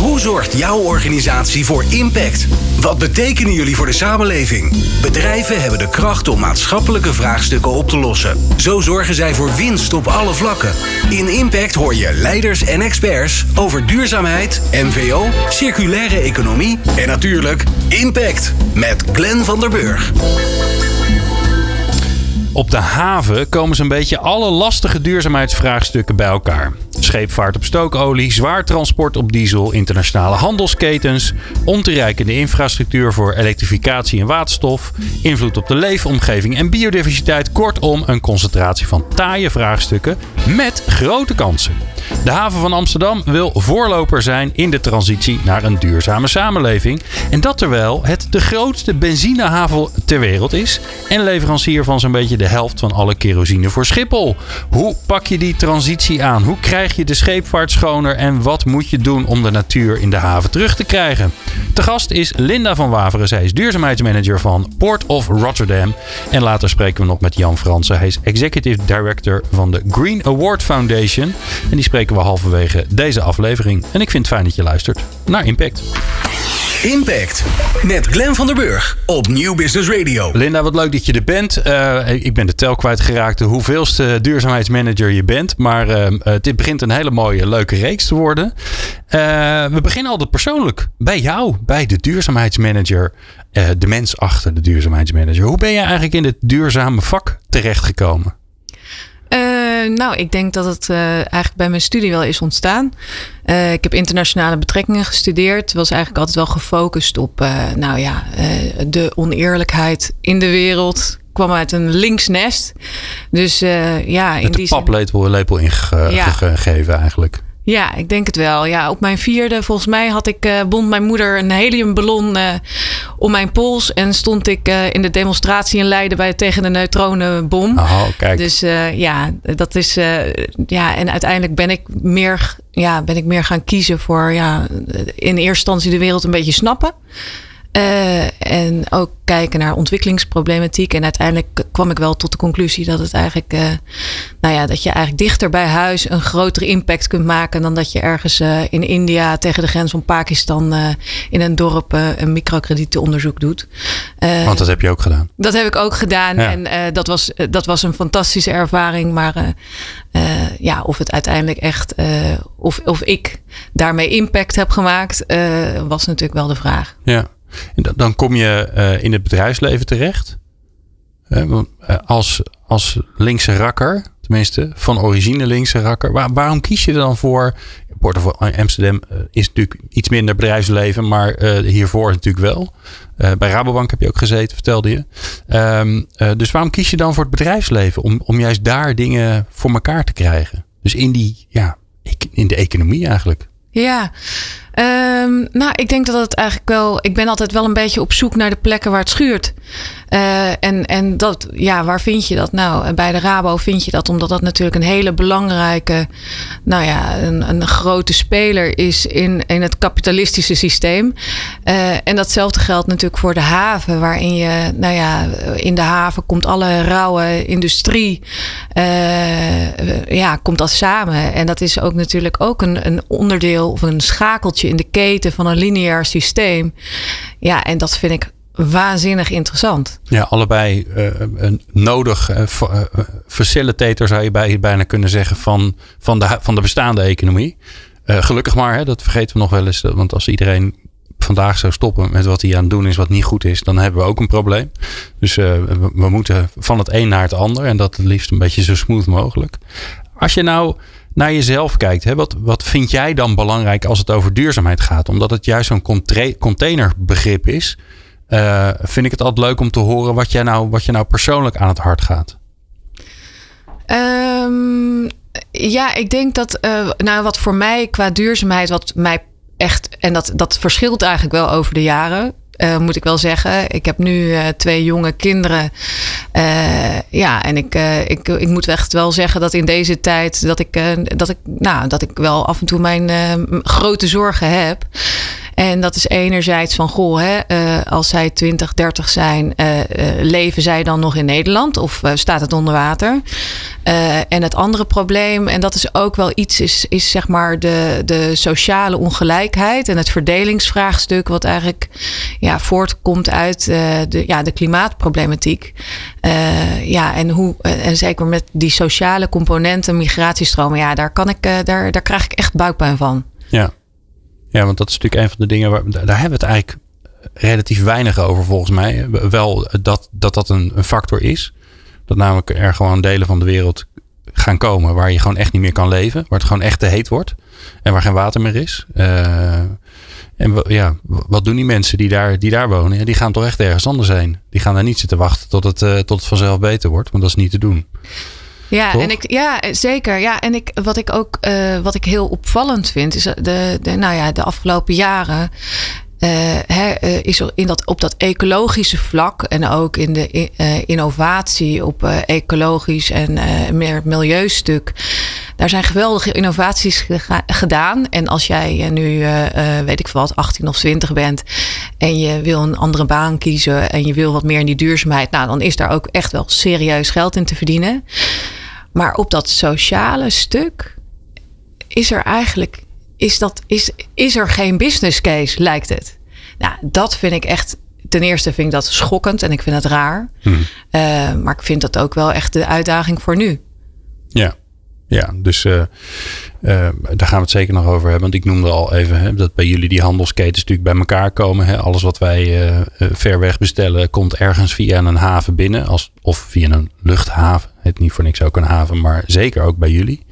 Hoe zorgt jouw organisatie voor impact? Wat betekenen jullie voor de samenleving? Bedrijven hebben de kracht om maatschappelijke vraagstukken op te lossen. Zo zorgen zij voor winst op alle vlakken. In Impact hoor je leiders en experts over duurzaamheid, MVO, circulaire economie en natuurlijk Impact met Glenn van der Burg. Op de haven komen zo'n beetje alle lastige duurzaamheidsvraagstukken bij elkaar. Scheepvaart op stookolie, zwaar transport op diesel, internationale handelsketens, ontoereikende infrastructuur voor elektrificatie en waterstof, invloed op de leefomgeving en biodiversiteit. Kortom, een concentratie van taaie vraagstukken met grote kansen. De haven van Amsterdam wil voorloper zijn in de transitie naar een duurzame samenleving. En dat terwijl het de grootste benzinehaven ter wereld is en leverancier van zo'n beetje de helft van alle kerosine voor Schiphol. Hoe pak je die transitie aan? Hoe krijg je de scheepvaart schoner en wat moet je doen om de natuur in de haven terug te krijgen? De gast is Linda van Waveren. Zij is duurzaamheidsmanager van Port of Rotterdam. En later spreken we nog met Jan Fransen. Hij is executive director van de Green Award Foundation. En die spreken we halverwege deze aflevering. En ik vind het fijn dat je luistert naar Impact. Impact met Glenn van der Burg op Nieuw Business Radio. Linda, wat leuk dat je er bent. Uh, ik ben de tel kwijtgeraakt de hoeveelste duurzaamheidsmanager je bent. Maar uh, dit begint een hele mooie, leuke reeks te worden. Uh, we beginnen altijd persoonlijk. Bij jou, bij de duurzaamheidsmanager. de mens achter de duurzaamheidsmanager. Hoe ben je eigenlijk in het duurzame vak terechtgekomen? Uh, nou, ik denk dat het uh, eigenlijk bij mijn studie wel is ontstaan. Uh, ik heb internationale betrekkingen gestudeerd. Was eigenlijk altijd wel gefocust op, nou ja, de oneerlijkheid in de wereld. Ik kwam uit een links nest. Dus ja, Met in die paplepel lepel ingegeven ja. eigenlijk. Ja, ik denk het wel. Ja, op mijn vierde, volgens mij, had ik, uh, bond mijn moeder een heliumballon uh, om mijn pols. En stond ik uh, in de demonstratie in Leiden bij, tegen de neutronenbom. Oh, kijk. Dus ja, dat is. ja, en uiteindelijk ben ik, meer, ja, ben ik meer gaan kiezen voor ja, in eerste instantie de wereld een beetje snappen. Uh, en ook kijken naar ontwikkelingsproblematiek. En uiteindelijk kwam ik wel tot de conclusie dat het eigenlijk, uh, nou ja, dat je eigenlijk dichter bij huis een grotere impact kunt maken dan dat je ergens uh, in India tegen de grens van Pakistan in een dorp een microkredietenonderzoek doet. Want dat heb je ook gedaan. Dat heb ik ook gedaan. Ja. En dat, was, dat was een fantastische ervaring. Maar ja, of het uiteindelijk echt, of, of ik daarmee impact heb gemaakt, was natuurlijk wel de vraag. Ja. En dan kom je uh, in het bedrijfsleven terecht. Uh, als, als linkse rakker, tenminste van origine linkse rakker. Waar, waarom kies je dan voor? Port of Amsterdam is natuurlijk iets minder bedrijfsleven, maar hiervoor natuurlijk wel. bij Rabobank heb je ook gezeten, vertelde je. Um, dus waarom kies je dan voor het bedrijfsleven? Om, om juist daar dingen voor elkaar te krijgen. Dus in, die, ja, in de economie eigenlijk. Ja, Um, nou, ik denk dat het eigenlijk wel. Ik ben altijd wel een beetje op zoek naar de plekken waar het schuurt. Uh, en, en dat, ja, waar vind je dat nou? Bij de Rabo vind je dat omdat dat natuurlijk een hele belangrijke, nou ja, een, een grote speler is in, in het kapitalistische systeem. Uh, en datzelfde geldt natuurlijk voor de haven, waarin je, nou ja, in de haven komt alle rauwe industrie, ja, komt dat samen. En dat is ook natuurlijk ook een, een onderdeel of een schakeltje in de keten van een lineair systeem. Ja, en dat vind ik waanzinnig interessant. Ja, allebei uh, een nodig uh, facilitator zou je bij, bijna kunnen zeggen van, van, de, van de bestaande economie. Gelukkig maar, hè, dat vergeten we nog wel eens. Want als iedereen vandaag zou stoppen met wat hij aan het doen is wat niet goed is, dan hebben we ook een probleem. Dus we, we, moeten van het een naar het ander en dat het liefst een beetje zo smooth mogelijk. Als je nou naar jezelf kijkt. Hè? Wat, wat vind jij dan belangrijk als het over duurzaamheid gaat? Omdat het juist zo'n containerbegrip is, uh, vind ik het altijd leuk om te horen wat, jij nou, wat je nou persoonlijk aan het hart gaat. Um, ja, ik denk dat, uh, nou, wat voor mij qua duurzaamheid, wat mij echt, en dat, dat verschilt eigenlijk wel over de jaren. Uh, moet ik wel zeggen. Ik heb nu uh, twee jonge kinderen. Uh, ja, en ik, ik, ik moet echt wel zeggen dat in deze tijd dat ik, dat ik, nou, dat ik wel af en toe mijn grote zorgen heb. En dat is enerzijds van, goh, hè, als zij 20, 30 zijn, leven zij dan nog in Nederland of staat het onder water? en het andere probleem, en dat is ook wel iets, is, is zeg maar de, de sociale ongelijkheid en het verdelingsvraagstuk, wat eigenlijk ja, voortkomt uit de, ja, de klimaatproblematiek. ja, en hoe, en zeker met die sociale componenten, migratiestromen, ja, daar, kan ik, daar, daar krijg ik echt buikpijn van. Ja. Ja, want dat is natuurlijk een van de dingen waar daar hebben we het eigenlijk relatief weinig over volgens mij. Wel dat dat, dat een, een factor is. Dat namelijk er gewoon delen van de wereld gaan komen waar je gewoon echt niet meer kan leven. Waar het gewoon echt te heet wordt. En waar geen water meer is. Uh, en ja, wat doen die mensen die daar, die daar wonen? die gaan toch echt ergens anders heen. Die gaan daar niet zitten wachten tot het, uh, tot het vanzelf beter wordt. Want dat is niet te doen. Ja, en ik, ja, zeker. Ja, en ik, wat ik ook uh, wat ik heel opvallend vind, is de, de, nou ja, de afgelopen jaren. Uh, is er in dat, op dat ecologische vlak en ook in de uh, innovatie op ecologisch en meer milieustuk. Daar zijn geweldige innovaties gedaan. En als jij nu, weet ik wat, 18 of 20 bent en je wil een andere baan kiezen en je wil wat meer in die duurzaamheid, nou, dan is daar ook echt wel serieus geld in te verdienen. Maar op dat sociale stuk is er eigenlijk is, dat, is, is er geen business case, lijkt het. Nou, dat vind ik echt. Ten eerste vind ik dat schokkend en ik vind het raar. Hmm. Uh, maar ik vind dat ook wel echt de uitdaging voor nu. Ja, ja, dus uh, uh, daar gaan we het zeker nog over hebben. Want ik noemde al even hè, dat bij jullie die handelsketens natuurlijk bij elkaar komen. Hè. Alles wat wij ver weg bestellen komt ergens via een haven binnen. Als, of via een luchthaven. Het niet voor niks ook een haven, maar zeker ook bij jullie.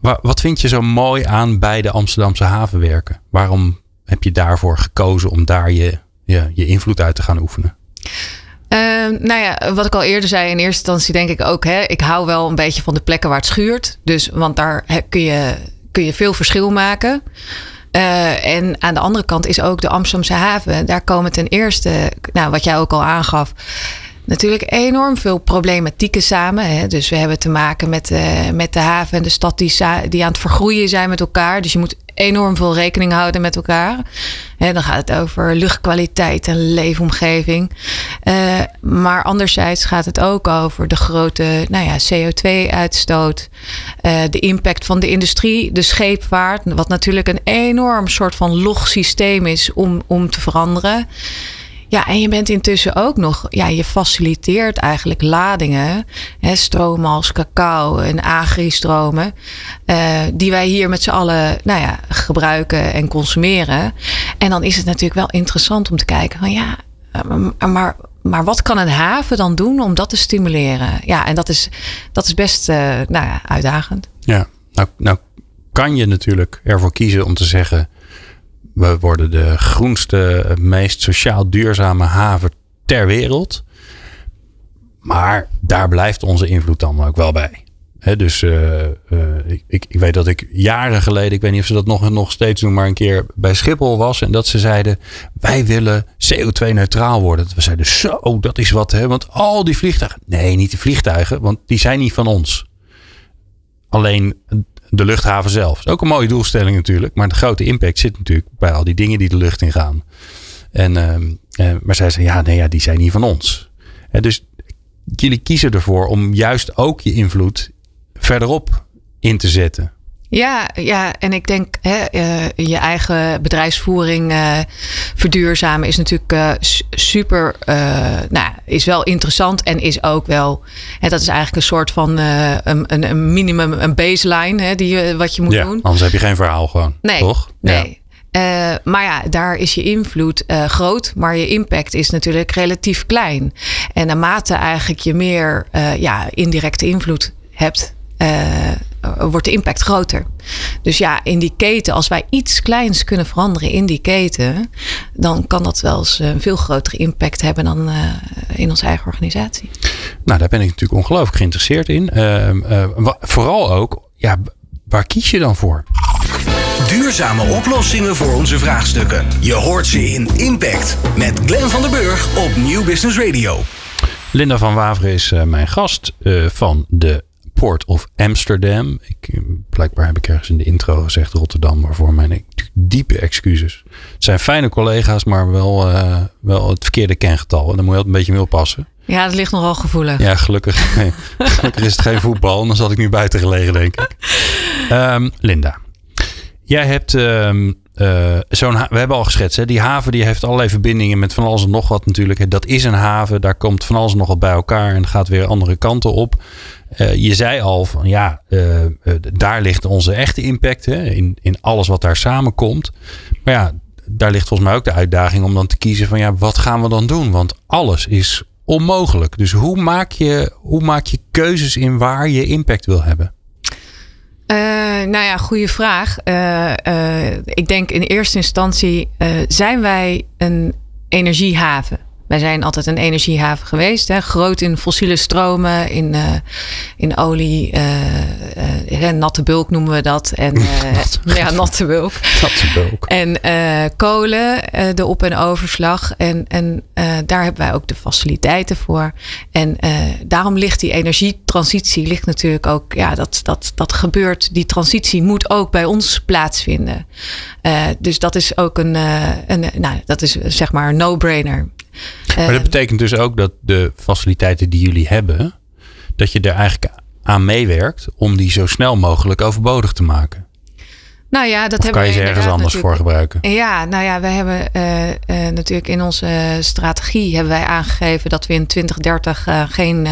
Wat vind je zo mooi aan bij de Amsterdamse havenwerken? Waarom heb je daarvoor gekozen om daar je, je, je invloed uit te gaan oefenen? Uh, nou ja, wat ik al eerder zei, in eerste instantie denk ik ook, hè, ik hou wel een beetje van de plekken waar het schuurt. Dus, want daar kun je, kun je veel verschil maken. Uh, en aan de andere kant is ook de Amsterdamse haven. Daar komen ten eerste, nou, wat jij ook al aangaf, natuurlijk enorm veel problematieken samen. Hè. Dus we hebben te maken met, uh, met de haven en de stad die, die aan het vergroeien zijn met elkaar. Dus je moet enorm veel rekening houden met elkaar. Hè, dan gaat het over luchtkwaliteit en leefomgeving. Uh, maar anderzijds gaat het ook over de grote nou ja, CO2-uitstoot. Uh, de impact van de industrie, de scheepvaart. Wat natuurlijk een enorm soort van log systeem is om, om te veranderen. Ja, en je bent intussen ook nog, ja, je faciliteert eigenlijk ladingen, hè, stromen als cacao en agri-stromen, uh, die wij hier met z'n allen, nou ja, gebruiken en consumeren. En dan is het natuurlijk wel interessant om te kijken van ja, eh, maar, maar wat kan een haven dan doen om dat te stimuleren? Ja, en dat is, dat is best, uh, nou ja, uitdagend. Ja, nou, nou kan je natuurlijk ervoor kiezen om te zeggen we worden de groenste, meest sociaal duurzame haven ter wereld. Maar daar blijft onze invloed dan ook wel bij. dus uh, uh, ik, ik, weet dat ik jaren geleden, ik weet niet of ze dat nog, nog steeds doen, maar een keer bij Schiphol was. En dat ze zeiden: Wij willen CO2-neutraal worden. We zeiden: Zo, dat is wat. Hè? Want al die vliegtuigen. Nee, niet de vliegtuigen, want die zijn niet van ons. Alleen de luchthaven zelf. Ook een mooie doelstelling natuurlijk. Maar de grote impact zit natuurlijk bij al die dingen die de lucht in gaan. En, uh, maar zij zeggen, ja, nee, ja, die zijn niet van ons. En dus jullie kiezen ervoor om juist ook je invloed verderop in te zetten. Ja, ja, en ik denk hè, uh, je eigen bedrijfsvoering uh, verduurzamen is natuurlijk uh, super, nou, is wel interessant en is ook wel, hè, dat is eigenlijk een soort van een, een, minimum, een baseline hè, die, wat je moet ja, doen. Anders heb je geen verhaal gewoon, nee, toch? Nee. Ja. maar ja, daar is je invloed groot, maar je impact is natuurlijk relatief klein. En naarmate eigenlijk je meer ja, indirecte invloed hebt, wordt de impact groter. Dus ja, in die keten, als wij iets kleins kunnen veranderen in die keten, dan kan dat wel eens een veel grotere impact hebben dan uh, in onze eigen organisatie. Nou, daar ben ik natuurlijk ongelooflijk geïnteresseerd in. Uh, uh, vooral ook, ja, waar kies je dan voor? Duurzame oplossingen voor onze vraagstukken. Je hoort ze in Impact met Glenn van der Burg op Nieuw Business Radio. Linda van Waveren is mijn gast van de Port of Amsterdam. Ik, blijkbaar heb ik ergens in de intro gezegd Rotterdam, waarvoor mijn diepe excuses. Het zijn fijne collega's, maar wel, uh, wel het verkeerde kengetal. En dan moet je altijd een beetje mee oppassen. Ja, dat ligt nogal gevoelig. Ja, gelukkig, nee, gelukkig is het geen voetbal. Dan zat ik nu buiten gelegen, denk ik. Um, Linda, jij hebt um, uh, zo'n. We hebben al geschetst, hè? die haven die heeft allerlei verbindingen met van alles en nog wat natuurlijk. Dat is een haven, daar komt van alles en nog wat bij elkaar en gaat weer andere kanten op. Uh, je zei al van ja, uh, daar ligt onze echte impact hè? In, in alles wat daar samenkomt. Maar ja, daar ligt volgens mij ook de uitdaging om dan te kiezen van ja, wat gaan we dan doen? Want alles is onmogelijk. Dus hoe maak je, hoe maak je keuzes in waar je impact wil hebben? Uh, nou ja, goede vraag. Uh, uh, ik denk in eerste instantie zijn wij een energiehaven. Wij zijn altijd een energiehaven geweest. Hè? Groot in fossiele stromen, in, uh, in olie, uh, uh, natte bulk noemen we dat. En, natte. Ja, natte bulk. Natte bulk. En kolen, de op- en overslag. En, en daar hebben wij ook de faciliteiten voor. En daarom ligt die energietransitie ligt natuurlijk ook... Ja, dat, dat, dat gebeurt. Die transitie moet ook bij ons plaatsvinden. dus dat is ook een, een nou, dat is zeg maar een no-brainer. Maar dat betekent dus ook dat de faciliteiten die jullie hebben, dat je er eigenlijk aan meewerkt om die zo snel mogelijk overbodig te maken. Nou ja, dat of hebben kan je ze ergens anders voor gebruiken? Ja, nou ja, we hebben uh, uh, natuurlijk in onze strategie hebben wij aangegeven dat we in 2030 uh, geen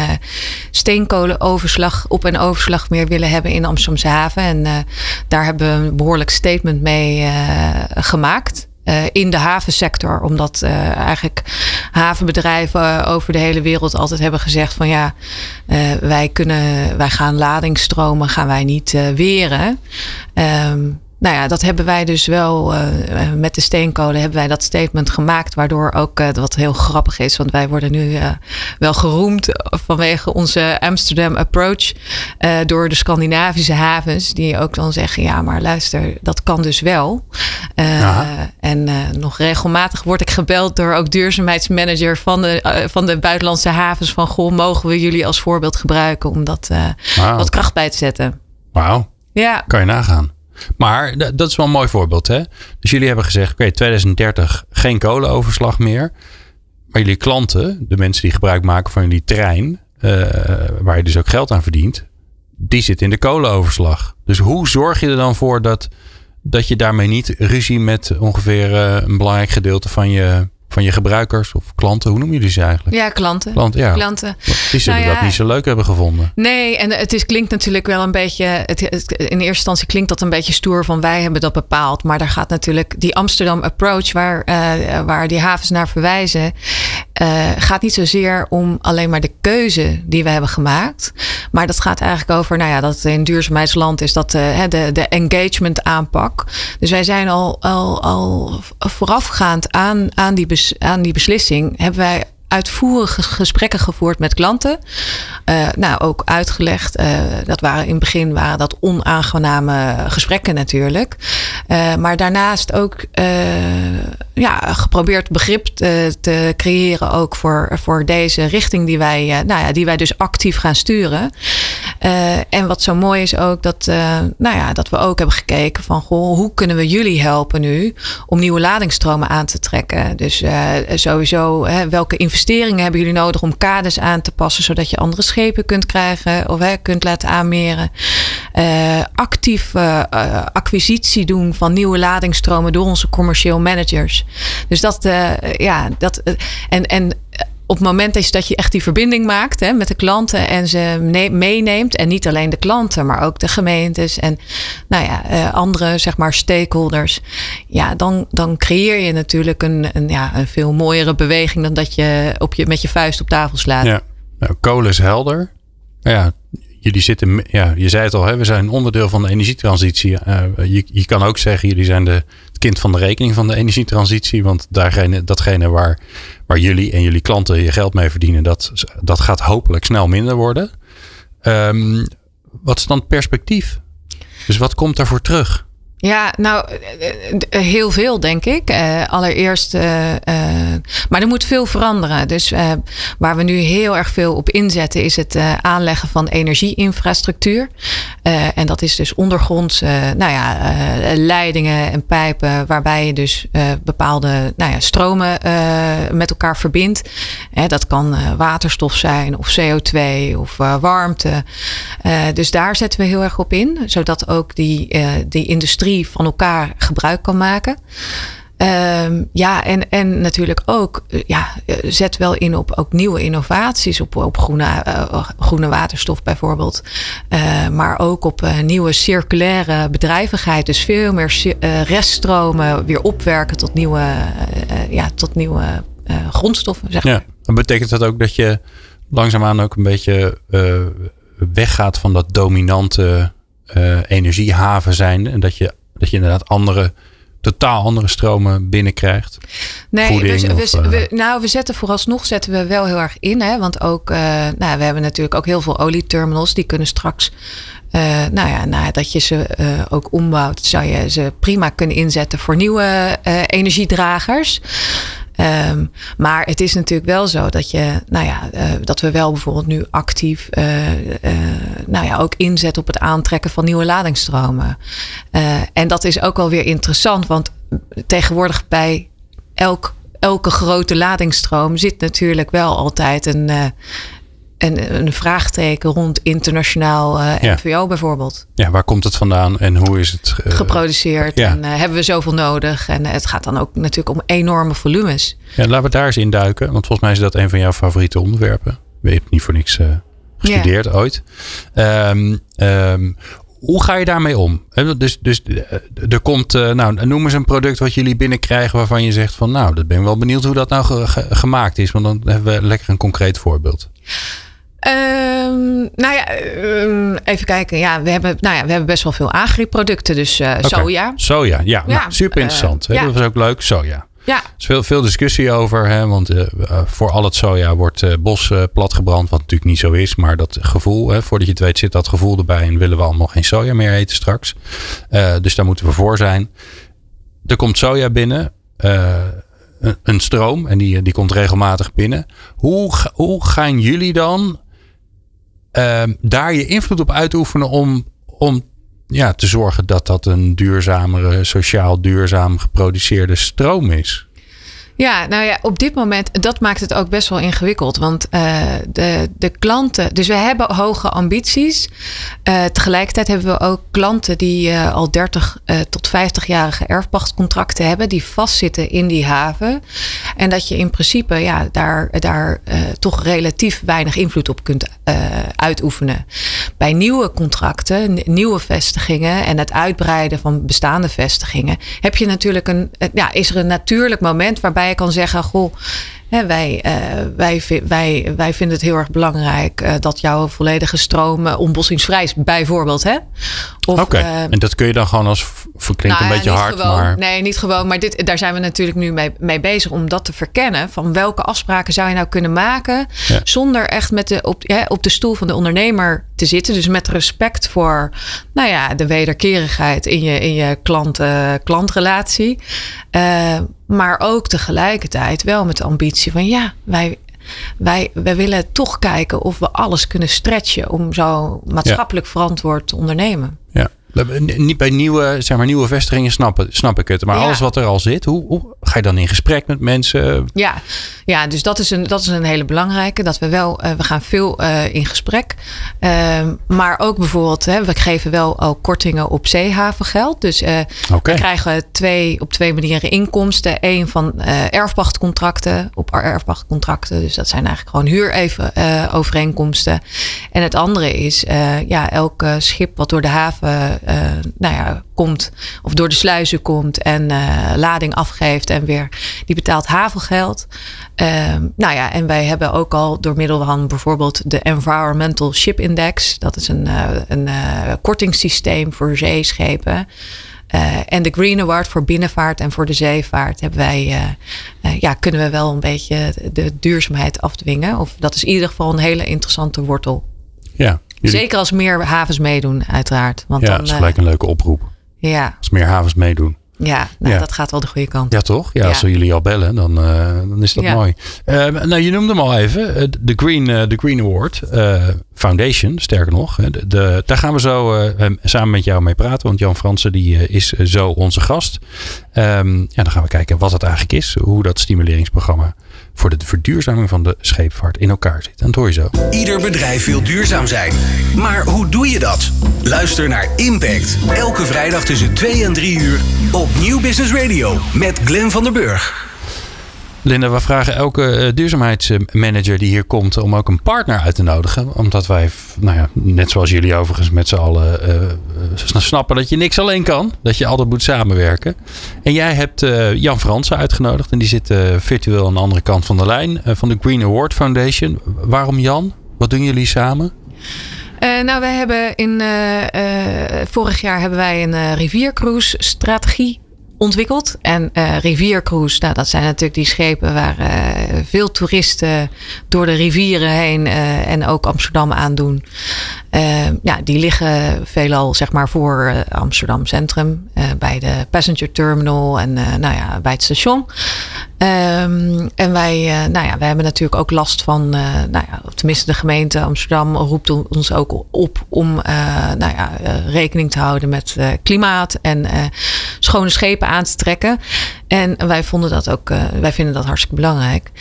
steenkolenoverslag op en overslag meer willen hebben in Amsterdamse haven. En daar hebben we een behoorlijk statement mee gemaakt. Uh, in de havensector. Omdat uh, eigenlijk havenbedrijven over de hele wereld altijd hebben gezegd van ja, wij kunnen, wij gaan ladingstromen, gaan wij niet weren. Um, nou ja, dat hebben wij dus wel uh, met de steenkolen hebben wij dat statement gemaakt. Waardoor ook, uh, wat heel grappig is, want wij worden nu uh, wel geroemd vanwege onze Amsterdam approach. door de Scandinavische havens, die ook dan zeggen: ja, maar luister, dat kan dus wel. en nog regelmatig word ik gebeld door ook duurzaamheidsmanager van de, van de buitenlandse havens. Van goh, mogen we jullie als voorbeeld gebruiken om dat wat kracht bij te zetten? Wauw. Ja. Kan je nagaan. Maar dat is wel een mooi voorbeeld. Hè? Dus jullie hebben gezegd: oké, okay, 2030 geen kolenoverslag meer. Maar jullie klanten, de mensen die gebruik maken van jullie trein, uh, waar je dus ook geld aan verdient, die zitten in de kolenoverslag. Dus hoe zorg je er dan voor dat, dat je daarmee niet ruzie met ongeveer uh, een belangrijk gedeelte van je van je gebruikers of klanten, hoe noem je ze eigenlijk? Ja, klanten. Klanten, ja. klanten. Die zullen nou ja, dat niet zo leuk hebben gevonden. Nee, en het is, klinkt natuurlijk wel een beetje, het, het, in eerste instantie klinkt dat een beetje stoer van wij hebben dat bepaald. Maar daar gaat natuurlijk die Amsterdam approach waar, uh, waar die havens naar verwijzen, uh, gaat niet zozeer om alleen maar de keuze die we hebben gemaakt. Maar dat gaat eigenlijk over, nou ja, dat in duurzaamheidsland is dat uh, de, de engagement aanpak. Dus wij zijn al, al, al voorafgaand aan, aan die aan die beslissing hebben wij uitvoerige gesprekken gevoerd met klanten. Uh, nou, ook uitgelegd. Uh, dat waren in het begin waren dat onaangename gesprekken natuurlijk. Uh, maar daarnaast ook ja, geprobeerd begrip te, te, creëren ook voor, voor deze richting die wij, nou ja, die wij dus actief gaan sturen. en wat zo mooi is ook dat, nou ja, dat we ook hebben gekeken van goh, hoe kunnen we jullie helpen nu om nieuwe ladingsstromen aan te trekken. Dus sowieso welke investeringen hebben jullie nodig om kaders aan te passen, zodat je andere schepen kunt krijgen of hè, kunt laten aanmeren. Uh, actief uh, acquisitie doen van nieuwe ladingsstromen door onze commercieel managers. Dus dat, ja, dat. en, en op het moment dat je echt die verbinding maakt hè, met de klanten en ze meeneemt. En niet alleen de klanten, maar ook de gemeentes en nou ja, uh, andere zeg maar stakeholders. Ja, dan, dan creëer je natuurlijk een, een, ja, een veel mooiere beweging dan dat je, op je met je vuist op tafel slaat. Ja, nou, kolen is helder. Ja, jullie zitten, ja, je zei het al, hè, we zijn onderdeel van de energietransitie. Uh, je, je kan ook zeggen, jullie zijn de, het kind van de rekening van de energietransitie. Want daargene, datgene waar, waar jullie en jullie klanten je geld mee verdienen, dat, dat gaat hopelijk snel minder worden. Um, wat is dan het perspectief? Dus wat komt daarvoor terug? Ja, nou, heel veel denk ik. Allereerst, maar er moet veel veranderen. Dus waar we nu heel erg veel op inzetten, is het aanleggen van energieinfrastructuur. en dat is dus ondergronds, nou ja, leidingen en pijpen, waarbij je dus bepaalde nou ja, stromen met elkaar verbindt. dat kan waterstof zijn, of CO2 of warmte. dus daar zetten we heel erg op in, zodat ook die, die industrie van elkaar gebruik kan maken. Ehm, ja, en, en natuurlijk ook, eh, ja, eh, zet wel in op ook nieuwe innovaties, op, op groene, uh, groene waterstof bijvoorbeeld. Uh, maar ook op nieuwe circulaire bedrijvigheid. Dus veel meer reststromen weer opwerken tot nieuwe, ja, tot nieuwe grondstoffen. Zeg maar. Ja, dan betekent dat ook dat je langzaamaan ook een beetje weggaat van dat dominante energiehaven zijn. En dat je dat je inderdaad andere, totaal andere stromen binnenkrijgt. Nee, dus we, we, eh, nou, we zetten vooralsnog zetten we wel heel erg in. Hè? Want ook, uh, nou, we hebben natuurlijk ook heel veel olieterminals. Die kunnen straks, uh, nou ja, nadat je ze ook ombouwt, zou je ze prima kunnen inzetten voor nieuwe energiedragers. Um, maar het is natuurlijk wel zo dat je, nou ja, uh, dat we wel bijvoorbeeld nu actief, uh, uh, nou ja, ook inzetten op het aantrekken van nieuwe ladingstromen. en dat is ook wel weer interessant, want tegenwoordig bij elk, elke grote ladingsstroom zit natuurlijk wel altijd een, en een vraagteken rond internationaal uh, eh, NVO bijvoorbeeld. Ja, waar komt het vandaan en hoe is het uh, geproduceerd? En uh, hebben we zoveel nodig? En het gaat dan ook natuurlijk om enorme volumes. Ja, laten we daar eens in duiken, want volgens mij is dat een van jouw favoriete onderwerpen. Je hebt niet voor niks gestudeerd ooit. Um, um, hoe ga je daarmee om? Dus, dus er komt, nou, noem eens een product wat jullie binnenkrijgen waarvan je zegt van, nou, dat ben ik wel benieuwd hoe dat nou gemaakt is, want dan hebben we lekker een concreet voorbeeld. Um, nou ja, um, even kijken. Ja, we hebben, nou ja, we hebben best wel veel agri-producten. Dus uh, soja. Soja, ja. ja. Nou, super interessant. Uh, ja. Dat was ook leuk, soja. Ja. Er is veel, veel discussie over. Hè, want uh, voor al het soja wordt bos platgebrand. Wat natuurlijk niet zo is. Maar dat gevoel, hè, voordat je het weet, zit dat gevoel erbij. En willen we allemaal geen soja meer eten straks. dus daar moeten we voor zijn. Er komt soja binnen een stroom en die, die komt regelmatig binnen. Hoe, hoe gaan jullie dan Ehm, daar je invloed op uitoefenen om, om ja, te zorgen dat dat een duurzamere, sociaal duurzaam geproduceerde stroom is. Ja, nou ja, op dit moment, dat maakt het ook best wel ingewikkeld. Want uh, de, de klanten, dus we hebben hoge ambities. Uh, tegelijkertijd hebben we ook klanten die uh, al 30 tot 50-jarige erfpachtcontracten hebben, die vastzitten in die haven. En dat je in principe ja, daar, daar toch relatief weinig invloed op kunt uitoefenen. Bij nieuwe contracten, nieuwe vestigingen en het uitbreiden van bestaande vestigingen, heb je natuurlijk een, ja, is er een natuurlijk moment waarbij je kan zeggen: Goh, hè, wij, uh, wij, wij, wij vinden het heel erg belangrijk uh, dat jouw volledige stroom ontbossingsvrij is, bijvoorbeeld. Hè? Oké, en dat kun je dan gewoon als verklinkt nou, een beetje hard. Gewoon, maar... Nee, niet gewoon. Maar dit, daar zijn we natuurlijk nu mee, mee bezig om dat te verkennen. Van welke afspraken zou je nou kunnen maken ja. zonder echt met de, op, ja, op de stoel van de ondernemer te zitten. Dus met respect voor nou ja, de wederkerigheid in je, in je klant, klantrelatie. Uh, maar ook tegelijkertijd wel met de ambitie van ja, wij, wij, wij willen toch kijken of we alles kunnen stretchen om zo maatschappelijk ja. verantwoord te ondernemen. Ja. Niet bij nieuwe, zeg maar, nieuwe vestigingen snap, snap ik het. Maar ja. alles wat er al zit, hoe, hoe, ga je dan in gesprek met mensen? Ja, ja dus dat is een, dat is een hele belangrijke. Dat we wel, uh, we gaan veel uh, in gesprek. Uh, maar ook bijvoorbeeld, hè, we geven wel al kortingen op zeehavengeld. Dus uh, okay. we krijgen twee, op twee manieren inkomsten. Eén van erfpachtcontracten, op erfpachtcontracten. Dus dat zijn eigenlijk gewoon huurovereenkomsten. en het andere is, ja, elk schip wat door de haven nou ja, komt of door de sluizen komt en lading afgeeft en weer die betaalt havengeld. Uh, nou ja, en wij hebben ook al door middel van bijvoorbeeld de Environmental Ship Index, dat is een, uh, een kortingssysteem voor zeeschepen. en de Green Award voor binnenvaart en voor de zeevaart hebben wij, ja, kunnen we wel een beetje de duurzaamheid afdwingen. Of dat is in ieder geval een hele interessante wortel. Ja, Zeker als meer havens meedoen, uiteraard. Want ja, dan, dat is gelijk een leuke oproep. Ja. Als meer havens meedoen. Ja, nou, Ja. dat gaat wel de goede kant. Ja, toch? Ja, Ja. als we jullie al bellen, dan, eh, dan is dat Ja. mooi. Eh, nou, je noemde hem al even. eh, De Green, de Green Award Foundation, sterker nog. De, de- daar gaan we zo samen met jou mee praten. Want Jan Fransen die, is zo onze gast. Ehm, ja, dan gaan we kijken wat het eigenlijk is. Hoe dat stimuleringsprogramma voor de verduurzaming van de scheepvaart in elkaar zit. En dat hoor je zo. Ieder bedrijf wil duurzaam zijn. Maar hoe doe je dat? Luister naar Impact. Elke vrijdag tussen 2 en 3 uur op Nieuw Business Radio met Glenn van der Burg. Linda, we vragen elke eh, duurzaamheidsmanager die hier komt om ook een partner uit te nodigen. Omdat wij, nou ja, net zoals jullie overigens met z'n allen eh, eh, snappen dat je niks alleen kan. Dat je altijd moet samenwerken. En jij hebt Jan Fransen uitgenodigd en die zit virtueel aan de andere kant van de lijn van de Green Award Foundation. Waarom Jan? Wat doen jullie samen? Nou, wij hebben in vorig jaar hebben wij een riviercruise strategie ontwikkeld. En eh riviercruise, nou, dat zijn natuurlijk die schepen waar eh, veel toeristen door de rivieren heen eh, en ook Amsterdam aandoen. Ja, die liggen veelal zeg maar voor Amsterdam Centrum, bij de passenger terminal en nou ja, bij het station. Ehm, en wij, eh, nou ja, wij hebben natuurlijk ook last van, eh, nou ja, tenminste de gemeente Amsterdam roept on- ons ook op om eh, nou ja, rekening te houden met klimaat en schone schepen aan te trekken. En wij vonden dat ook, wij vinden dat hartstikke belangrijk.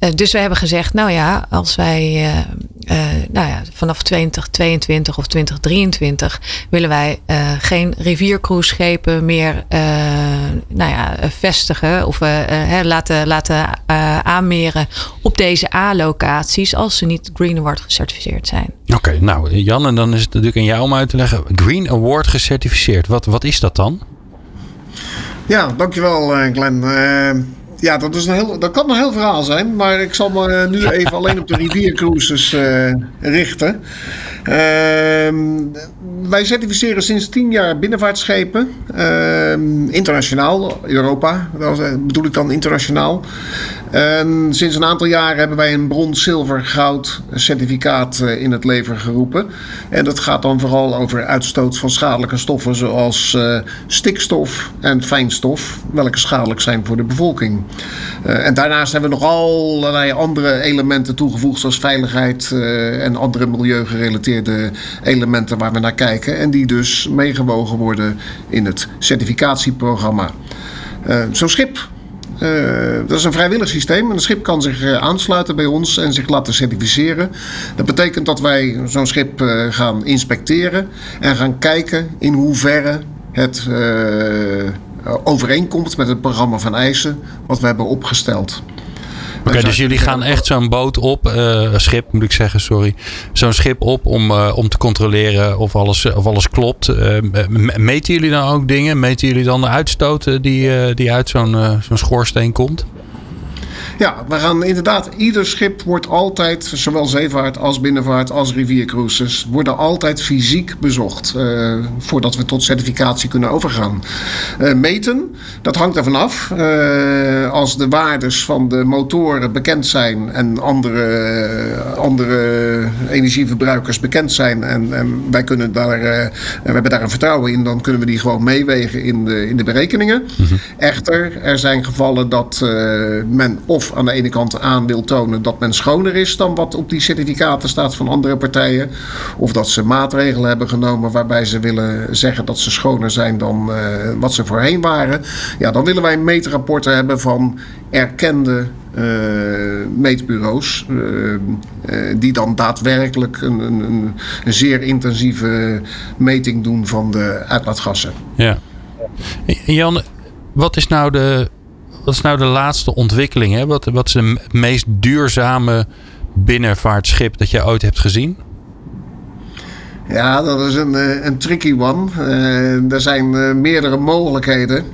Eh, dus we hebben gezegd, nou ja, als wij eh, eh, nou ja, vanaf 2022 of 2023 willen wij eh, geen riviercruiseschepen meer eh, nou ja, vestigen of hè, laten, laten eh, aanmeren op deze A-locaties als ze niet Green Award gecertificeerd zijn. Oké, nou Jan, en dan is het natuurlijk aan jou om uit te leggen. Green Award gecertificeerd. Wat, wat is dat dan? Ja, dankjewel eh, Glenn. Ja, dat, is een heel, dat kan een heel verhaal zijn, maar ik zal me eh, nu even alleen op de riviercruises eh, richten. Ehm, wij certificeren sinds tien jaar binnenvaartschepen, ehm, internationaal, Europa, dat eh, bedoel ik dan internationaal. En sinds een aantal jaren hebben wij een brons, zilver, goud certificaat eh, in het leven geroepen. En dat gaat dan vooral over uitstoot van schadelijke stoffen zoals eh, stikstof en fijnstof, welke schadelijk zijn voor de bevolking. Eh, en daarnaast hebben we nog allerlei andere elementen toegevoegd, zoals veiligheid en andere milieugerelateerde elementen waar we naar kijken. En die dus meegewogen worden in het certificatieprogramma. Zo'n schip dat is een vrijwillig systeem. Een schip kan zich eh, aansluiten bij ons en zich laten certificeren. Dat betekent dat wij zo'n schip eh, gaan inspecteren en gaan kijken in hoeverre het eh, overeenkomt met het programma van eisen wat we hebben opgesteld. Oké, dus jullie gaan echt zo'n boot op, eh, schip moet ik zeggen, sorry. Zo'n schip op om, eh, om te controleren of alles, of alles klopt. Eh, m- meten jullie dan ook dingen? Meten jullie dan de uitstoot eh, die, eh, die uit zo'n eh, zo'n schoorsteen komt? Ja, we gaan inderdaad, ieder schip wordt altijd, zowel zeevaart als binnenvaart als riviercruises, worden altijd fysiek bezocht eh, voordat we tot certificatie kunnen overgaan. Eh, meten, dat hangt ervan af. Eh, als de waardes van de motoren bekend zijn en andere, andere energieverbruikers bekend zijn en, en wij kunnen daar, we hebben daar een vertrouwen in, dan kunnen we die gewoon meewegen in de, in de berekeningen. Echter, er zijn gevallen dat men of aan de ene kant aan wil tonen dat men schoner is dan wat op die certificaten staat van andere partijen. Of dat ze maatregelen hebben genomen waarbij ze willen zeggen dat ze schoner zijn dan eh, wat ze voorheen waren. Ja, dan willen wij meetrapporten hebben van erkende eh, meetbureaus. eh, die dan daadwerkelijk een, een, een, zeer intensieve meting doen van de uitlaatgassen. Ja. Jan, wat is nou de, wat is nou de laatste ontwikkeling? Hè? Wat, wat is m- meest duurzame binnenvaartschip dat je ooit hebt gezien? Ja, dat is een, eh, een tricky one. Eh, er zijn eh, meerdere mogelijkheden.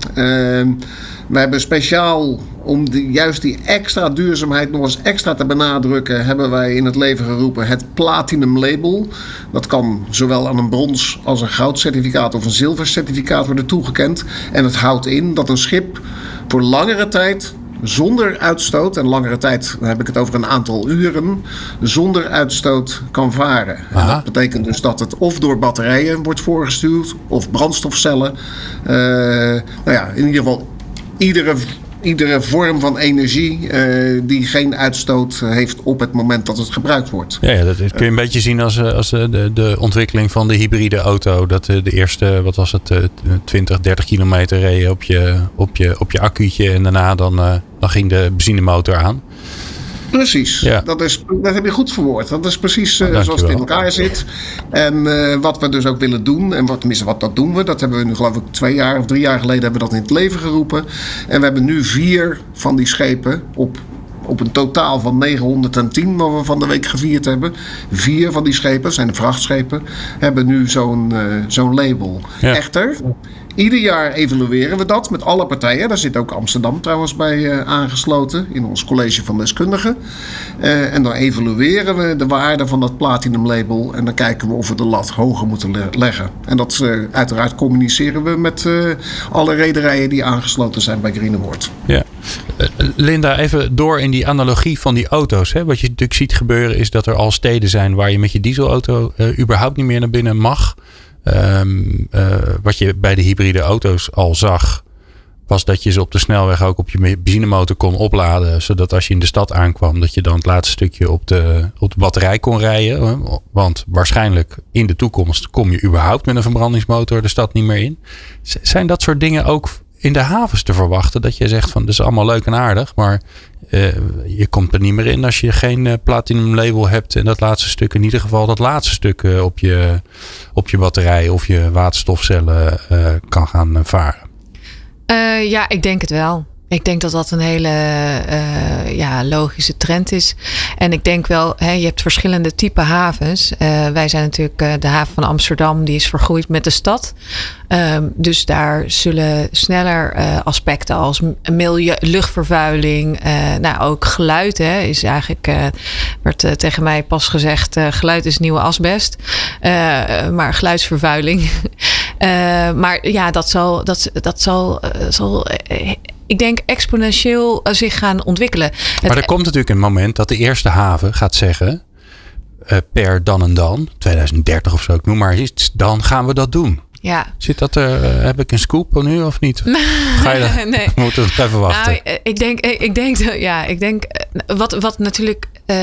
We hebben speciaal om juist die extra duurzaamheid nog eens extra te benadrukken, hebben wij in het leven geroepen het Platinum Label. Dat kan zowel aan een brons als een goudcertificaat of een zilvercertificaat worden toegekend. En het houdt in dat een schip voor langere tijd zonder uitstoot, en langere tijd dan heb ik het over een aantal uren, zonder uitstoot kan varen. En dat betekent dus dat het of door batterijen wordt voorgestuurd of brandstofcellen. Uh, nou ja, in ieder geval iedere iedere vorm van energie uh, die geen uitstoot heeft op het moment dat het gebruikt wordt. Ja, dat kun je een beetje zien als, eh, als eh, de, de ontwikkeling van de hybride auto. Dat de eerste, wat was het, 20, 30 kilometer reed op je, op je, op je accuutje en daarna dan, dan ging de benzinemotor aan. Precies, ja. dat, is, dat heb je goed verwoord. Dat is precies uh, zoals het in elkaar zit. En uh, wat we dus ook willen doen, en wat, tenminste wat dat doen we, dat hebben we nu geloof ik twee jaar of drie jaar geleden hebben we dat in het leven geroepen. En we hebben nu vier van die schepen op op een totaal van 910 wat we van de week gevierd hebben. Vier van die schepen, zijn de vrachtschepen, hebben nu zo'n uh, zo'n label. Echter, Ieder jaar evalueren we dat met alle partijen. Daar zit ook Amsterdam trouwens bij uh, aangesloten in ons college van deskundigen. Uh, en dan evalueren we de waarde van dat platinum label. En dan kijken we of we de lat hoger moeten le leggen. En dat uh, uiteraard communiceren we met alle rederijen die aangesloten zijn bij Green Award. Ja. Linda, even door in die analogie van die auto's. Hè. Wat je natuurlijk ziet gebeuren is dat er al steden zijn waar je met je dieselauto überhaupt niet meer naar binnen mag. Um, uh, wat je bij de hybride auto's al zag, was dat je ze op de snelweg ook op je benzinemotor kon opladen. Zodat als je in de stad aankwam, dat je dan het laatste stukje op de, op de batterij kon rijden. Want waarschijnlijk in de toekomst kom je überhaupt met een verbrandingsmotor de stad niet meer in. Zijn dat soort dingen ook in de havens te verwachten? Dat je zegt van, dat is allemaal leuk en aardig, maar uh, je komt er niet meer in als je geen uh, platinum label hebt. En dat laatste stuk, in ieder geval dat laatste stuk uh, op, je, op je batterij of je waterstofcellen kan gaan varen. ja, ik denk het wel. Ik denk dat dat een hele uh, ja, logische trend is. En ik denk wel, hè, je hebt verschillende type havens. Uh, wij zijn natuurlijk uh, de haven van Amsterdam, die is vergroeid met de stad. Um, dus daar zullen sneller aspecten als milieu, luchtvervuiling, nou ook geluid hè, is eigenlijk, werd tegen mij pas gezegd, geluid is nieuwe asbest. maar geluidsvervuiling. maar ja, dat zal, dat, dat zal, zal ik denk, exponentieel eh, zich gaan ontwikkelen. Maar er komt natuurlijk een moment dat de eerste haven gaat zeggen. Uh, per dan en dan, 2030 of zo, ik noem maar iets, dan gaan we dat doen. Ja. Zit dat er, uh, heb ik een scoop nu of niet? Ga je dat? nee. We moeten het even wachten. Nou, ik denk, ik denk, ja, ik denk, wat, wat natuurlijk uh,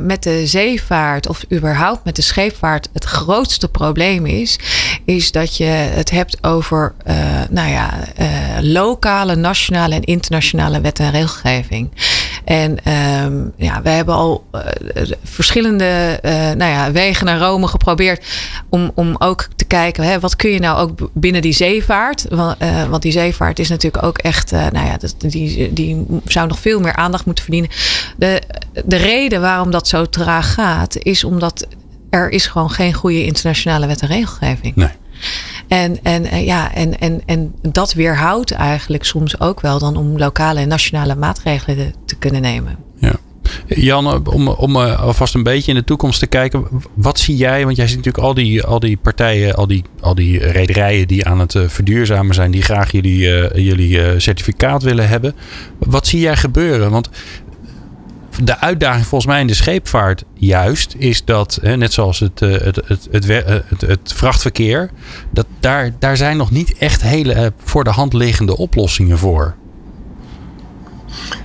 met de zeevaart of überhaupt met de scheepvaart het grootste probleem is, is dat je het hebt over uh, nou ja, uh, lokale, nationale en internationale wet en regelgeving. En um, ja, we hebben al verschillende nou ja, wegen naar Rome geprobeerd om, om ook te kijken, hè, wat kun je nou ook binnen die zeevaart? Want, want die zeevaart is natuurlijk ook echt, nou ja, die, die zou nog veel meer aandacht moeten verdienen. De, de reden waarom dat zo traag gaat, is omdat er is gewoon geen goede internationale wet en regelgeving. Nee. En, en, eh, ja, en, en, en dat weerhoudt eigenlijk soms ook wel dan om lokale en nationale maatregelen te kunnen nemen. Ja. Jan, om, om eh, alvast een beetje in de toekomst te kijken. Wat zie jij? Want jij ziet natuurlijk al die, al die partijen, al die, al die rederijen die aan het eh, verduurzamen zijn, die graag jullie, jullie certificaat willen hebben. Wat zie jij gebeuren? Want de uitdaging volgens mij in de scheepvaart juist is dat, net zoals het, eh, het, het, het, vrachtverkeer, dat daar, daar zijn nog niet echt hele eh, voor de hand liggende oplossingen voor.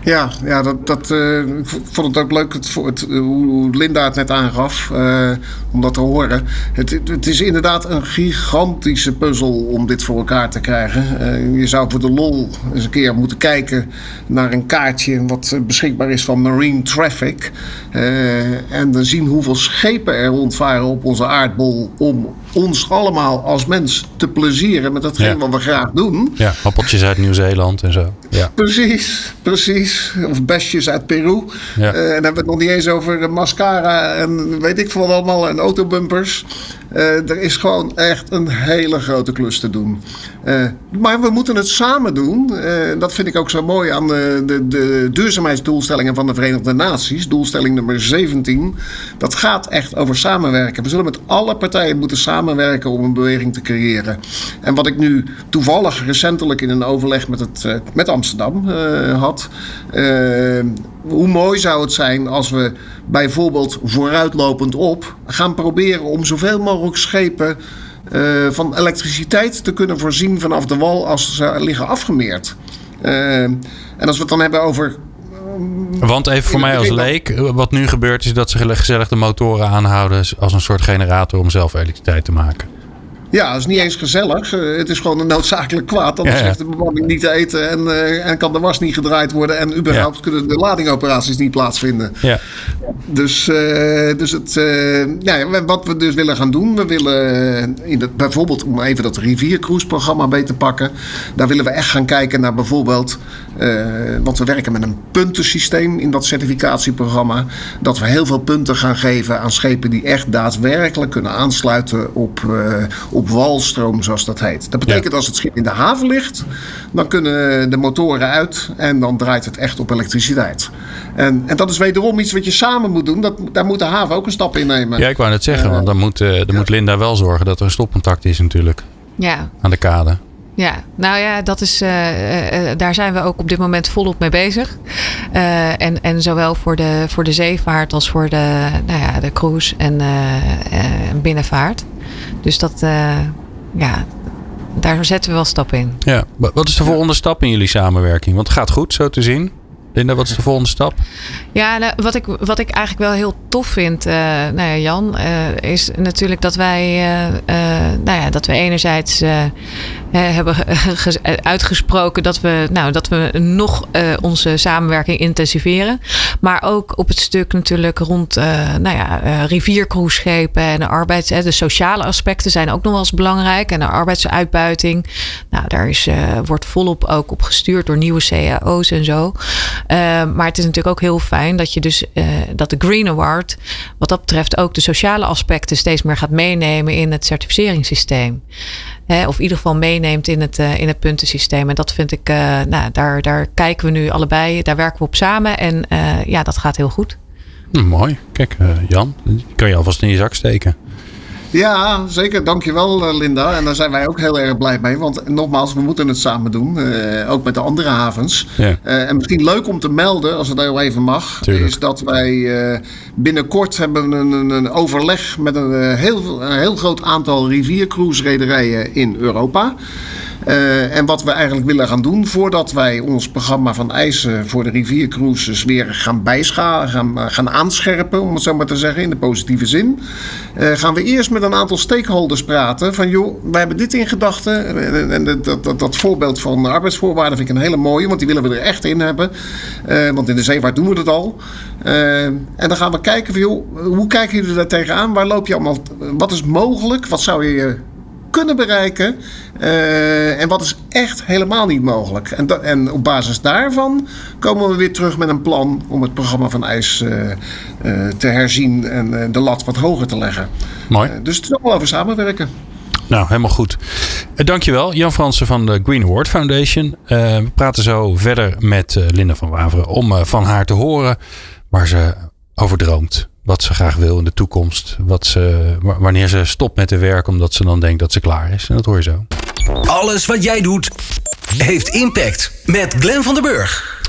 Ja, ja dat, dat, uh, ik vond het ook leuk het, het, hoe Linda het net aangaf, uh, om dat te horen. Het, het, is inderdaad een gigantische puzzel om dit voor elkaar te krijgen. Uh, je zou voor de lol eens een keer moeten kijken naar een kaartje wat beschikbaar is van Marine Traffic. en dan zien hoeveel schepen er rondvaren op onze aardbol om ons allemaal als mens te plezieren met datgene wat we graag doen. Ja, appeltjes uit Nieuw-Zeeland en zo. Ja. Precies, precies. Of bestjes uit Peru. Ja. Uh, en dan hebben we het nog niet eens over mascara en weet ik veel wat allemaal en autobumpers. Uh, er is gewoon echt een hele grote klus te doen. Uh, maar we moeten het samen doen. Uh, dat vind ik ook zo mooi aan de, de, de, duurzaamheidsdoelstellingen van de Verenigde Naties. Doelstelling nummer 17. Dat gaat echt over samenwerken. We zullen met alle partijen moeten samenwerken om een beweging te creëren. En wat ik nu toevallig recentelijk in een overleg met, het, met Amsterdam had. Hoe mooi zou het zijn als we bijvoorbeeld vooruitlopend op gaan proberen om zoveel mogelijk schepen uh, van elektriciteit te kunnen voorzien vanaf de wal als ze liggen afgemeerd. Uh, en als we het dan hebben over. Want even voor mij als leek, wat nu gebeurt is dat ze gezellig de motoren aanhouden als een soort generator om zelf elektriciteit te maken. Ja, dat is niet eens gezellig. Uh, het is gewoon een noodzakelijk kwaad. Anders ja, ja. de bemanning niet te eten en, uh, en kan de was niet gedraaid worden. En überhaupt ja. kunnen de ladingoperaties niet plaatsvinden. Ja. Dus, uh, dus het, ja, wat we dus willen gaan doen. We willen in het, bijvoorbeeld, om even dat riviercruise-programma mee te pakken. Daar willen we echt gaan kijken naar bijvoorbeeld. want we werken met een puntensysteem in dat certificatieprogramma. Dat we heel veel punten gaan geven aan schepen die echt daadwerkelijk kunnen aansluiten op op walstroom, zoals dat heet. Dat betekent als het schip in de haven ligt, dan kunnen de motoren uit en dan draait het echt op elektriciteit. En, en dat is wederom iets wat je samen moet doen. Dat, daar moet de haven ook een stap in nemen. Ja, ik wou net zeggen, want dan moet, uh, dan moet Linda wel zorgen dat er een stopcontact is natuurlijk. Ja. Aan de kade. Ja, nou ja, dat is, uh, uh, daar zijn we ook op dit moment volop mee bezig. Uh, en, en zowel voor de, voor de zeevaart als voor de, nou ja, de cruise en binnenvaart. Dus dat, ja, daar zetten we wel stappen in. Ja, wat is de volgende stap in jullie samenwerking? Want het gaat goed zo te zien. Linda, wat is de volgende stap? Ja, nou, wat, ik, wat ik eigenlijk wel heel tof vind, uh, nou ja, Jan, uh, is natuurlijk dat wij, uh, nou ja, dat we enerzijds hebben uitgesproken dat we, nou, dat we nog onze samenwerking intensiveren. Maar ook op het stuk natuurlijk rond nou ja, riviercruiseschepen en de arbeids, de sociale aspecten zijn ook nog wel eens belangrijk. En de arbeidsuitbuiting. Nou, daar is, wordt volop ook op gestuurd door nieuwe cao's en zo. Uh, maar het is natuurlijk ook heel fijn dat je dus uh, dat de Green Award, wat dat betreft, ook de sociale aspecten steeds meer gaat meenemen in het certificeringssysteem. Hè, of in ieder geval meeneemt in het, uh, in het puntensysteem. En dat vind ik, uh, nou, daar, daar kijken we nu allebei, daar werken we op samen. En ja, dat gaat heel goed. Hm, mooi. Kijk, Jan, kan je alvast in je zak steken. Ja, zeker. Dankjewel eh, Linda. En daar zijn wij ook heel erg blij mee. Want nogmaals, we moeten het samen doen. Uh, ook met de andere havens. Ja. Uh, en misschien leuk om te melden, als het heel even mag. Tuurlijk. Is dat wij uh, binnenkort hebben een, een, een overleg met een heel, een heel groot aantal riviercruise rederijen in Europa. Uh, en wat we eigenlijk willen gaan doen voordat wij ons programma van eisen voor de riviercruises weer gaan bijschalen, gaan, gaan aanscherpen, om het zo maar te zeggen, in de positieve zin. Uh, gaan we eerst met een aantal stakeholders praten van joh, wij hebben dit in gedachten. En, dat, dat, dat, voorbeeld van arbeidsvoorwaarden vind ik een hele mooie, want die willen we er echt in hebben. Uh, want in de zeevaart doen we dat al. en dan gaan we kijken van joh, hoe kijken jullie daar tegenaan? Waar loop je allemaal, wat is mogelijk? Wat zou je kunnen bereiken. Uh, en wat is echt helemaal niet mogelijk. En, dat, en, op basis daarvan komen we weer terug met een plan om het programma van IJs uh, uh, te herzien en de lat wat hoger te leggen. Mooi. dus het is allemaal over samenwerken. Nou, helemaal goed. dankjewel, Jan Fransen van de Green Award Foundation. we praten zo verder met Linda van Waveren om van haar te horen waar ze over droomt wat ze graag wil in de toekomst. Wat ze, wanneer ze stopt met te werken omdat ze dan denkt dat ze klaar is. En dat hoor je zo. Alles wat jij doet heeft impact. Met Glenn van den Burg.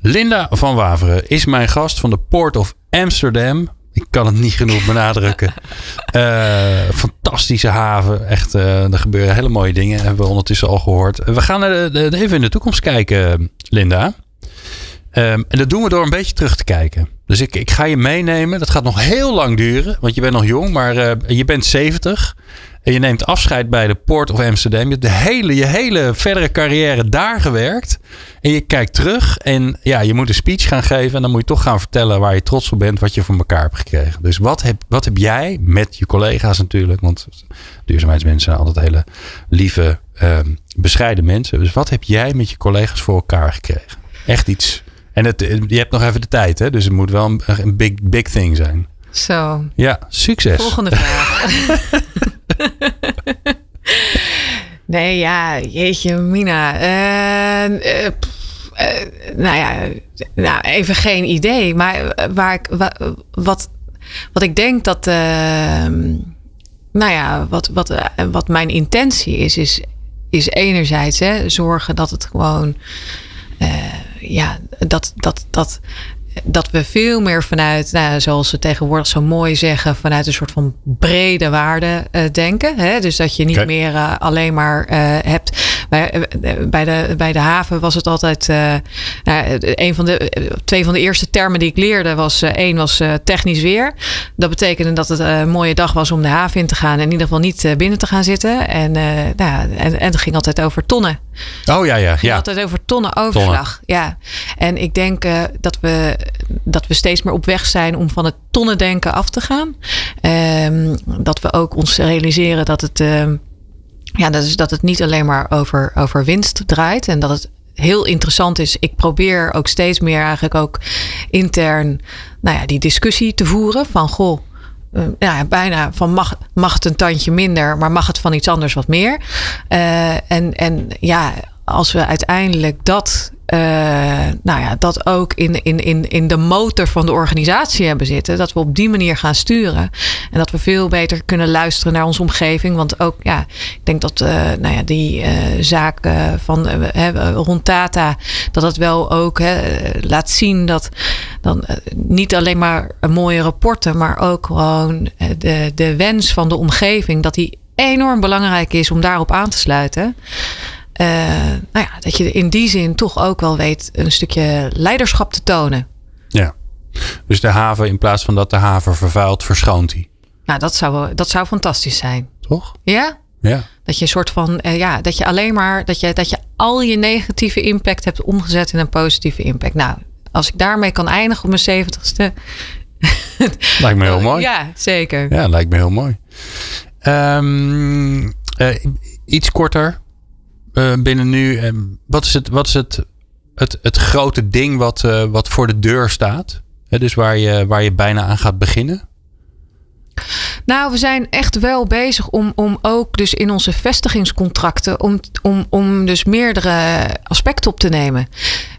Linda van Waveren is mijn gast van de Port of Amsterdam. Ik kan het niet genoeg benadrukken. uh, fantastische haven. Echt, uh, er gebeuren hele mooie dingen. Hebben we ondertussen al gehoord. We gaan de, even in de toekomst kijken, Linda. Um, en dat doen we door een beetje terug te kijken. Dus ik, ik ga je meenemen. Dat gaat nog heel lang duren, want je bent nog jong, maar uh, je bent 70. En je neemt afscheid bij de Port of Amsterdam. Je hebt de hele, je hele verdere carrière daar gewerkt. En je kijkt terug en ja, je moet een speech gaan geven. En dan moet je toch gaan vertellen waar je trots op bent, wat je voor elkaar hebt gekregen. Dus wat heb, wat heb jij met je collega's natuurlijk, want duurzaamheidsmensen zijn altijd hele lieve, uh, bescheiden mensen. Dus wat heb jij met je collega's voor elkaar gekregen? Echt iets en het, je hebt nog even de tijd, hè? dus het moet wel een, een big, big thing zijn. Zo. Ja, succes. Volgende vraag. nee, ja, jeetje, Mina. Uh, uh, nou ja, nou, even geen idee. Maar waar ik, wat, wat ik denk dat. Ehm, nou ja, wat, wat, wat mijn intentie is, is, is enerzijds hè, zorgen dat het gewoon. Ja, dat, dat, dat dat we veel meer vanuit, nou, zoals ze tegenwoordig zo mooi zeggen, vanuit een soort van brede waarde uh, denken. Hè? Dus dat je niet meer uh, alleen maar uh, hebt. Bij, bij, de, bij de haven was het altijd. Nou, een van de, twee van de eerste termen die ik leerde was: één was technisch weer. Dat betekende dat het een mooie dag was om de haven in te gaan en in ieder geval niet binnen te gaan zitten. En, nou, en, en het ging altijd over tonnen. Oh ja, ja. ja. Altijd over tonnen overslag. Ja. En ik denk dat we dat we steeds meer op weg zijn om van het tonnendenken af te gaan. Um, dat we ook ons realiseren dat het, uh, ja, dat, is, dat het niet alleen maar over, over winst draait. En dat het heel interessant is. Ik probeer ook steeds meer eigenlijk ook intern nou ja, die discussie te voeren. Van goh, uh, ja, bijna van mag, mag het een tandje minder, maar mag het van iets anders wat meer? Uh, en, en ja, als we uiteindelijk dat uh, nou ja, dat ook in, in, in, in de motor van de organisatie hebben zitten. Dat we op die manier gaan sturen. En dat we veel beter kunnen luisteren naar onze omgeving. Want ook, ja, ik denk dat uh, nou ja, die uh, zaken van rond data, dat dat wel ook laat zien dat dan niet alleen maar mooie rapporten, maar ook gewoon de, de wens van de omgeving, dat die enorm belangrijk is om daarop aan te sluiten. Uh, nou ja, dat je in die zin toch ook wel weet een stukje leiderschap te tonen. Ja, dus de haven in plaats van dat de haven vervuilt, verschoont hij. Nou, dat zou, dat zou fantastisch zijn. Toch? Ja? Ja. Dat je een soort van, uh, ja, dat je alleen maar, dat je, dat je al je negatieve impact hebt omgezet in een positieve impact. Nou, als ik daarmee kan eindigen op mijn zeventigste. lijkt me heel mooi. Ja, zeker. Ja, lijkt me heel mooi. Um, uh, iets korter. Uh, binnen nu. Uh, wat is het, wat is het, het, het grote ding wat, uh, wat voor de deur staat? Dus waar je, waar je bijna aan gaat beginnen? Nou, we zijn echt wel bezig om, om ook dus in onze vestigingscontracten om, om, om dus meerdere aspecten op te nemen.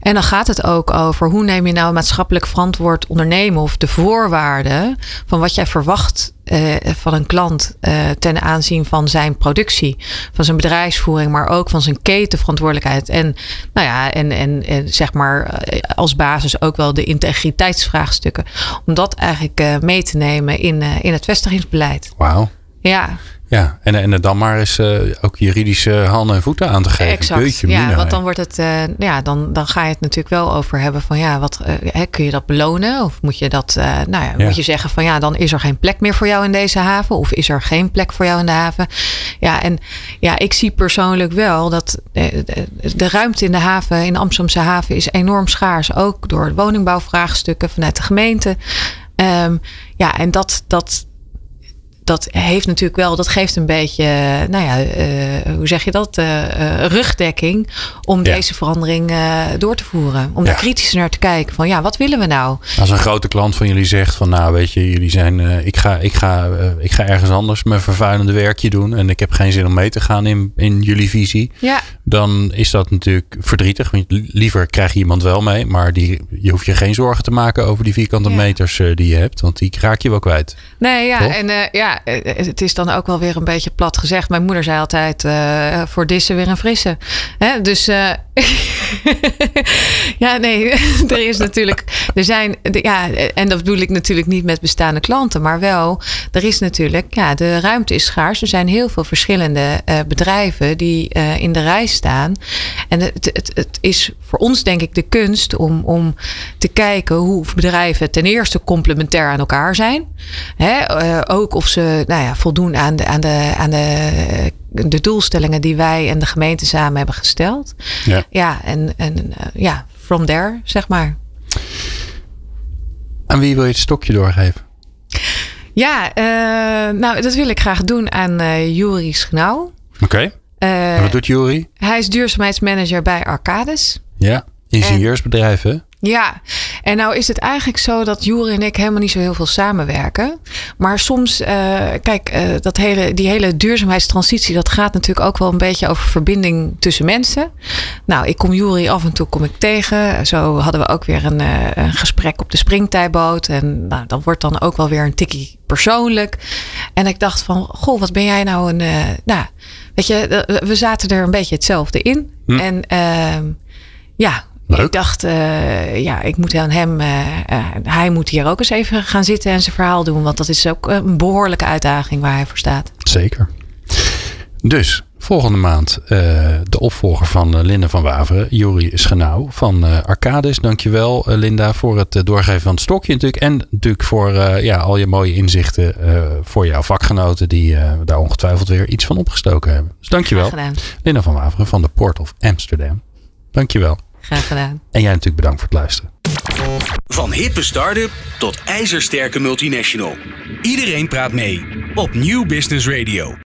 En dan gaat het ook over hoe neem je nou maatschappelijk verantwoord ondernemen of de voorwaarden van wat jij verwacht uh, van een klant uh, ten aanzien van zijn productie, van zijn bedrijfsvoering, maar ook van zijn ketenverantwoordelijkheid. En nou ja, en, en, en zeg maar uh, als basis ook wel de integriteitsvraagstukken. Om dat eigenlijk mee te nemen in, in het vestigingsbeleid. Wauw. Ja. Ja, en, en dan maar eens uh, ook juridische handen en voeten aan te geven. Exact. Ja, mina, want dan wordt het, uh, ja, dan, dan ga je het natuurlijk wel over hebben van ja, wat uh, kun je dat belonen? Of moet je dat, nou ja, ja, moet je zeggen van ja, dan is er geen plek meer voor jou in deze haven, of is er geen plek voor jou in de haven? Ja, en ja, ik zie persoonlijk wel dat de, de ruimte in de haven, in de Amsterdamse haven, is enorm schaars. Ook door woningbouwvraagstukken vanuit de gemeente. Um, ja, en dat, dat, dat heeft natuurlijk wel, dat geeft een beetje, nou ja, uh, hoe zeg je dat, uh, rugdekking om ja. deze verandering door te voeren. Om ja. er kritisch naar te kijken van, ja, wat willen we nou? Als een grote klant van jullie zegt van, nou weet je, jullie zijn, ik, ga, ik, ga, ik ga ergens anders mijn vervuilende werkje doen en ik heb geen zin om mee te gaan in, in jullie visie. Ja. Dan is dat natuurlijk verdrietig, want liever krijg je iemand wel mee, maar die, je hoeft je geen zorgen te maken over die vierkante meters die je hebt, want die raak je wel kwijt. Nee, ja, Toch? en ja, het is dan ook wel weer een beetje plat gezegd. Mijn moeder zei altijd: uh, voor dissen weer een frisse. Hè? Dus uh, ja, nee, er is natuurlijk. Er zijn, ja, en dat bedoel ik natuurlijk niet met bestaande klanten, maar wel. Er is natuurlijk, ja, de ruimte is schaars. Er zijn heel veel verschillende bedrijven die in de rij staan. En het, het, het is voor ons, denk ik, de kunst om, om te kijken hoe bedrijven ten eerste complementair aan elkaar zijn. Hè? ook of ze nou ja, voldoen aan, de, aan, de, aan de, de doelstellingen die wij en de gemeente samen hebben gesteld. Ja, ja en, en uh, ja, from there, zeg maar. Aan wie wil je het stokje doorgeven? Ja, uh, nou, dat wil ik graag doen aan uh, Juri Schnauw. Oké. Okay. wat doet Juri? Hij is duurzaamheidsmanager bij Arcades. Ja, ingenieursbedrijf hè? Ja, En nou is het eigenlijk zo dat Jure en ik helemaal niet zo heel veel samenwerken. Maar soms, uh, kijk, uh, dat hele, die hele duurzaamheidstransitie, dat gaat natuurlijk ook wel een beetje over verbinding tussen mensen. Nou, ik kom Juri af en toe kom ik tegen. Zo hadden we ook weer een, uh, een gesprek op de springtijboot. En nou, dat wordt dan ook wel weer een tikkie persoonlijk. En ik dacht van, goh, wat ben jij nou een, nou, weet je, we zaten er een beetje hetzelfde in. Hm. En ehm, Ik dacht, uh, ja, ik moet aan hem, uh, uh, hij moet hier ook eens even gaan zitten en zijn verhaal doen. Want dat is ook een behoorlijke uitdaging waar hij voor staat. Zeker. Dus volgende maand de opvolger van Linda van Waveren, Juri Schenau van Arcades. Dankjewel Linda voor het doorgeven van het stokje natuurlijk. En natuurlijk voor ja, al je mooie inzichten voor jouw vakgenoten die daar ongetwijfeld weer iets van opgestoken hebben. Dus dankjewel. Linda van Waveren van de Port of Amsterdam. Dankjewel. Graag gedaan. En jij natuurlijk bedankt voor het luisteren. Van hippe start-up tot ijzersterke multinational. Iedereen praat mee op New Business Radio.